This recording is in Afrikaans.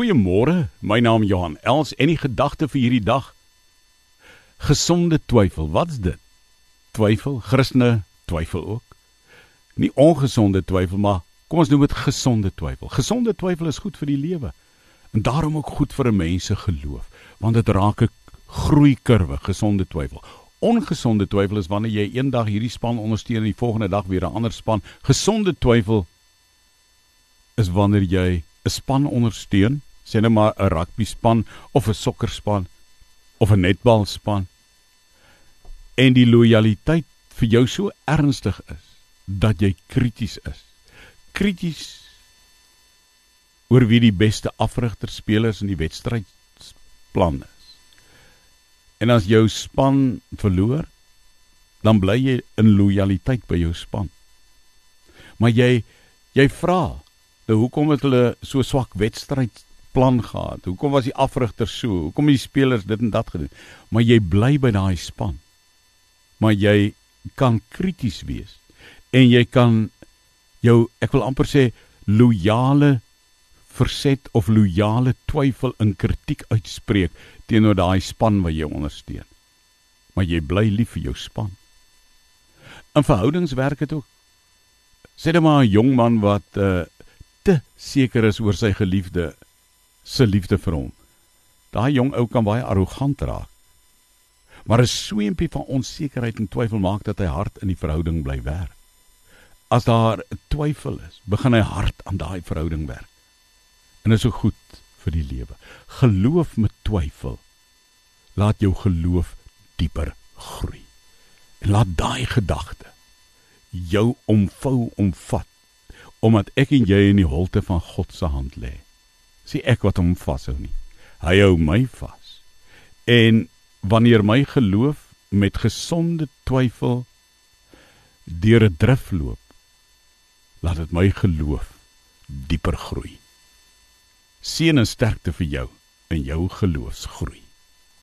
Goeiemôre. My naam Johan Els en die gedagte vir hierdie dag. Gesonde twyfel. Wat's dit? Twyfel. Christene twyfel ook. Nie ongesonde twyfel, maar kom ons noem dit gesonde twyfel. Gesonde twyfel is goed vir die lewe. En daarom ook goed vir 'n mens se geloof, want dit raak 'n groeikurwe, gesonde twyfel. Ongesonde twyfel is wanneer jy eendag hierdie span ondersteun en die volgende dag weer 'n ander span. Gesonde twyfel is wanneer jy 'n span ondersteun, sê net maar 'n rugby span of 'n sokkerspan of 'n netbalspan en die lojaliteit vir jou so ernstig is dat jy krities is. Krities oor wie die beste afrigter spelers in die wedstrydplan is. En as jou span verloor, dan bly jy in lojaliteit by jou span. Maar jy jy vra Nou hoekom het hulle so swak wedstrydplan gehad? Hoekom was die afrigter so? Hoekom het die spelers dit en dat gedoen? Maar jy bly by daai span. Maar jy kan krities wees en jy kan jou ek wil amper sê loyale verset of loyale twyfel in kritiek uitspreek teenoor daai span wat jy ondersteun. Maar jy bly lief vir jou span. In verhoudings werk dit ook. Sê net maar 'n jong man wat uh, te seker is oor sy geliefde se liefde vir hom. Daai jong ou kan baie arrogant raak. Maar 'n sweempie van onsekerheid en twyfel maak dat hy hard in die verhouding bly werk. As daar twyfel is, begin hy hard aan daai verhouding werk. En dit is so goed vir die lewe. Geloof met twyfel laat jou geloof dieper groei. En laat daai gedagte jou omvou, omvat omdat ek en jy in die holte van God se hand lê. Sien ek wat hom vashou nie. Hy hou my vas. En wanneer my geloof met gesonde twyfel deur 'n drif loop, laat dit my geloof dieper groei. Seën en sterkte vir jou in jou geloofsgroei.